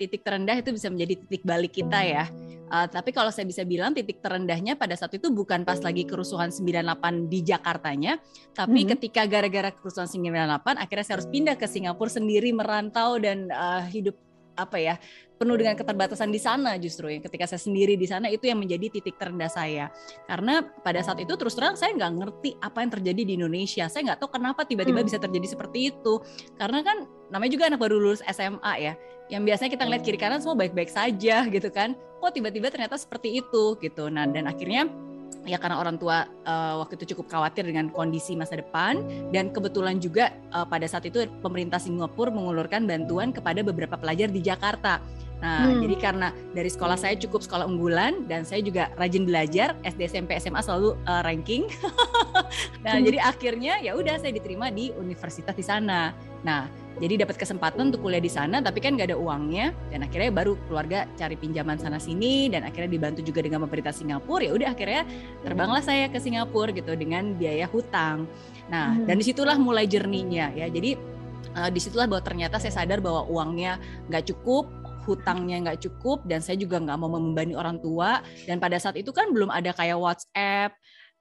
titik terendah itu bisa menjadi titik balik kita ya. Uh, tapi kalau saya bisa bilang titik terendahnya pada saat itu bukan pas lagi kerusuhan 98 di Jakartanya, tapi mm -hmm. ketika gara-gara kerusuhan 98 akhirnya saya harus pindah ke Singapura sendiri merantau dan uh, hidup apa ya penuh dengan keterbatasan di sana justru ya ketika saya sendiri di sana itu yang menjadi titik terendah saya karena pada saat itu terus terang saya nggak ngerti apa yang terjadi di Indonesia saya nggak tahu kenapa tiba-tiba hmm. bisa terjadi seperti itu karena kan namanya juga anak baru lulus SMA ya yang biasanya kita ngeliat kiri kanan semua baik-baik saja gitu kan kok tiba-tiba ternyata seperti itu gitu nah dan akhirnya ya karena orang tua uh, waktu itu cukup khawatir dengan kondisi masa depan dan kebetulan juga uh, pada saat itu pemerintah Singapura mengulurkan bantuan kepada beberapa pelajar di Jakarta. Nah, hmm. jadi karena dari sekolah saya cukup sekolah unggulan dan saya juga rajin belajar SD SMP SMA selalu uh, ranking. nah, hmm. jadi akhirnya ya udah saya diterima di universitas di sana. Nah, jadi dapat kesempatan untuk kuliah di sana tapi kan gak ada uangnya dan akhirnya baru keluarga cari pinjaman sana sini dan akhirnya dibantu juga dengan pemerintah Singapura ya udah akhirnya terbanglah saya ke Singapura gitu dengan biaya hutang. Nah, hmm. dan di situlah mulai jerninya ya. Jadi uh, di situlah bahwa ternyata saya sadar bahwa uangnya nggak cukup hutangnya nggak cukup dan saya juga nggak mau membebani orang tua. Dan pada saat itu kan belum ada kayak WhatsApp.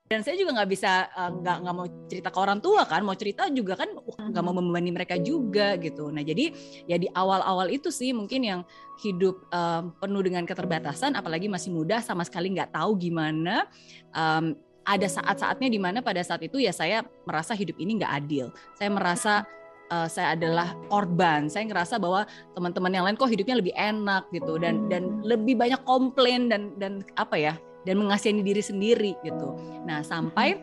Dan saya juga nggak bisa eh, nggak uh, nggak mau cerita ke orang tua kan. Mau cerita juga kan nggak mau membebani mereka juga gitu. Nah jadi ya di awal-awal itu sih mungkin yang hidup um, penuh dengan keterbatasan apalagi masih muda sama sekali nggak tahu gimana um, ada saat-saatnya di mana pada saat itu ya saya merasa hidup ini nggak adil. Saya merasa uh, saya adalah korban. Saya ngerasa bahwa teman-teman yang lain kok hidupnya lebih enak gitu dan dan lebih banyak komplain dan dan apa ya dan mengasihani diri sendiri gitu. Nah sampai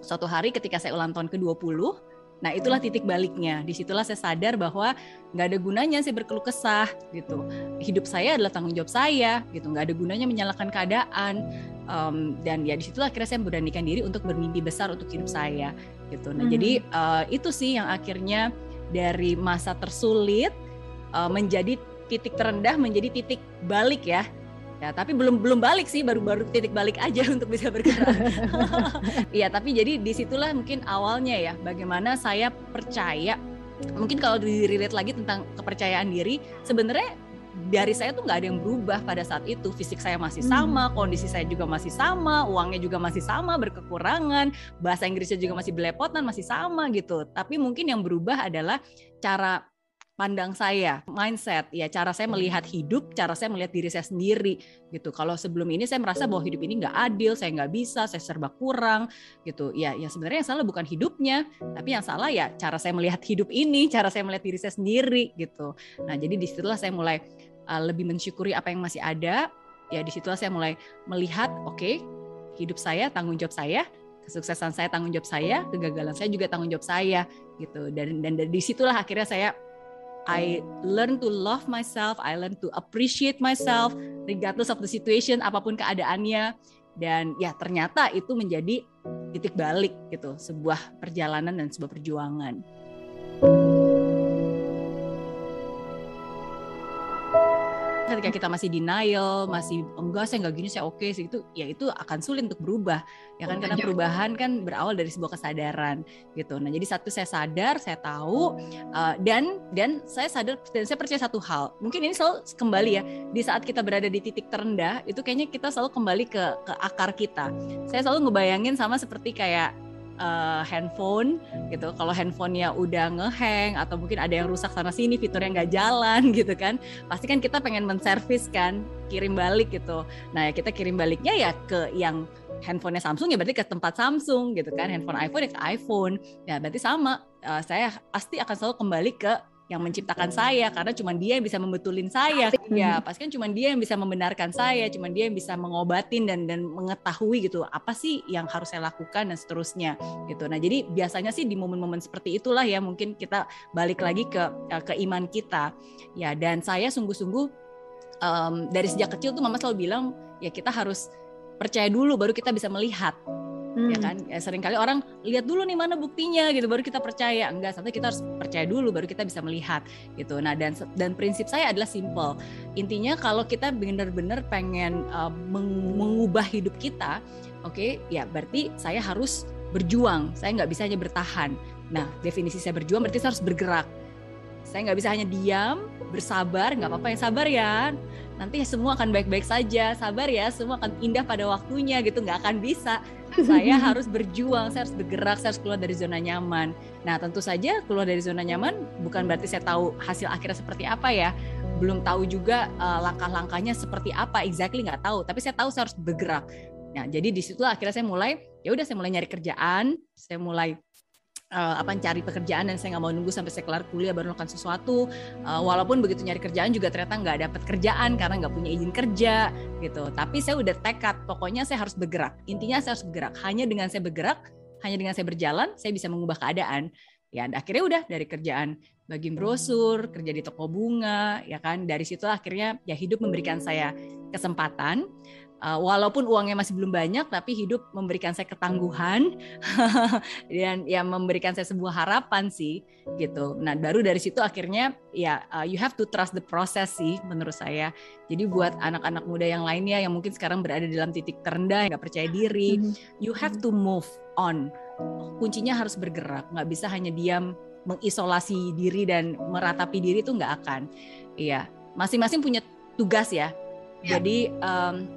suatu hari ketika saya ulang tahun ke-20 Nah itulah titik baliknya. Di situlah saya sadar bahwa nggak ada gunanya saya berkeluh kesah gitu. Hidup saya adalah tanggung jawab saya gitu. Nggak ada gunanya menyalahkan keadaan. Um, dan ya di situlah akhirnya saya beranikan diri untuk bermimpi besar untuk hidup saya gitu. Nah hmm. jadi uh, itu sih yang akhirnya dari masa tersulit uh, menjadi titik terendah menjadi titik balik ya. Ya tapi belum belum balik sih baru baru titik balik aja untuk bisa bergerak. Iya tapi jadi di situlah mungkin awalnya ya bagaimana saya percaya. Mungkin kalau dirilit lagi tentang kepercayaan diri sebenarnya dari saya tuh nggak ada yang berubah pada saat itu fisik saya masih hmm. sama kondisi saya juga masih sama uangnya juga masih sama berkekurangan bahasa Inggrisnya juga masih belepotan masih sama gitu tapi mungkin yang berubah adalah cara pandang saya, mindset, ya cara saya melihat hidup, cara saya melihat diri saya sendiri gitu. Kalau sebelum ini saya merasa bahwa hidup ini nggak adil, saya nggak bisa, saya serba kurang gitu. Ya, ya sebenarnya yang salah bukan hidupnya, tapi yang salah ya cara saya melihat hidup ini, cara saya melihat diri saya sendiri gitu. Nah jadi di situlah saya mulai uh, lebih mensyukuri apa yang masih ada. Ya di situlah saya mulai melihat, oke, okay, hidup saya tanggung jawab saya, kesuksesan saya tanggung jawab saya, kegagalan saya juga tanggung jawab saya gitu. Dan dan dari situlah akhirnya saya I learn to love myself, I learn to appreciate myself regardless of the situation apa pun keadaannya dan ya ternyata itu menjadi titik balik gitu sebuah perjalanan dan sebuah perjuangan. Ketika kita masih denial, masih enggak saya enggak gini saya oke okay, sih itu ya itu akan sulit untuk berubah ya kan karena perubahan kan berawal dari sebuah kesadaran gitu. Nah jadi satu saya sadar, saya tahu uh, dan dan saya sadar dan saya percaya satu hal. Mungkin ini selalu kembali ya di saat kita berada di titik terendah itu kayaknya kita selalu kembali ke ke akar kita. Saya selalu ngebayangin sama seperti kayak uh, handphone gitu. Kalau handphonenya udah ngehang atau mungkin ada yang rusak sana sini, fiturnya nggak jalan gitu kan, pasti kan kita pengen menservis kan, kirim balik gitu. Nah ya kita kirim baliknya ya ke yang handphonenya Samsung ya berarti ke tempat Samsung gitu kan, handphone iPhone ya ke iPhone. Ya berarti sama. Uh, saya pasti akan selalu kembali ke yang menciptakan saya karena cuma dia yang bisa membetulin saya. Ya pasti kan cuma dia yang bisa membenarkan saya cuma dia yang bisa mengobatin dan dan mengetahui gitu apa sih yang harus saya lakukan dan seterusnya gitu. Nah jadi biasanya sih di momen-momen seperti itulah ya mungkin kita balik lagi ke eh, ke iman kita. Ya dan saya sungguh-sungguh um, dari sejak kecil tuh mama selalu bilang ya kita harus percaya dulu baru kita bisa melihat hmm. ya kan? Ya, sering kali orang lihat dulu nih mana buktinya gitu baru kita percaya. Enggak sampai kita harus percaya dulu baru kita bisa melihat gitu. Nah dan dan prinsip saya adalah simple. Intinya kalau kita benar-benar pengen uh, mengubah hidup kita oke okay, ya berarti saya harus berjuang. Saya nggak bisa hanya bertahan. Nah definisi saya berjuang berarti saya harus bergerak. Saya nggak bisa hanya diam bersabar nggak apa-apa yang sabar ya. Nanti semua akan baik-baik saja. Sabar ya semua akan indah pada waktunya gitu. Nggak akan bisa saya harus berjuang saya harus bergerak saya harus keluar dari zona nyaman. Nah tentu saja keluar dari zona nyaman bukan berarti saya tahu hasil akhirnya seperti apa ya. Belum tahu juga uh, langkah-langkahnya seperti apa exactly nggak tahu. Tapi saya tahu saya harus bergerak. Nah jadi di situ akhirnya saya mulai ya udah saya mulai nyari kerjaan saya mulai uh, apa cari pekerjaan dan saya nggak mau nunggu sampai saya kelar kuliah baru melakukan sesuatu. Uh, walaupun begitu nyari kerjaan juga ternyata nggak dapat kerjaan karena nggak punya izin kerja gitu. Tapi saya udah tekad pokoknya saya harus bergerak. Intinya saya harus bergerak. Hanya dengan saya bergerak hanya dengan saya berjalan saya bisa mengubah keadaan. Ya akhirnya udah dari kerjaan bagi brosur kerja di toko bunga ya kan. Dari situ akhirnya ya hidup memberikan saya kesempatan uh, walaupun uangnya masih belum banyak tapi hidup memberikan saya ketangguhan. Dan ya memberikan saya sebuah harapan sih gitu. Nah baru dari situ akhirnya ya uh, you have to trust the process sih menurut saya. Jadi buat anak-anak muda yang lainnya yang mungkin sekarang berada dalam titik terendah nggak percaya diri mm-hmm. you have to move on. Kuncinya harus bergerak. Nggak bisa hanya diam mengisolasi diri dan meratapi diri itu nggak akan. Iya masing-masing punya tugas ya, ya. jadi um,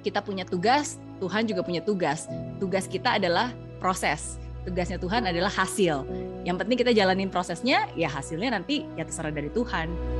kita punya tugas, Tuhan juga punya tugas. Tugas kita adalah proses. Tugasnya Tuhan adalah hasil. Yang penting kita jalanin prosesnya, ya hasilnya nanti ya terserah dari Tuhan.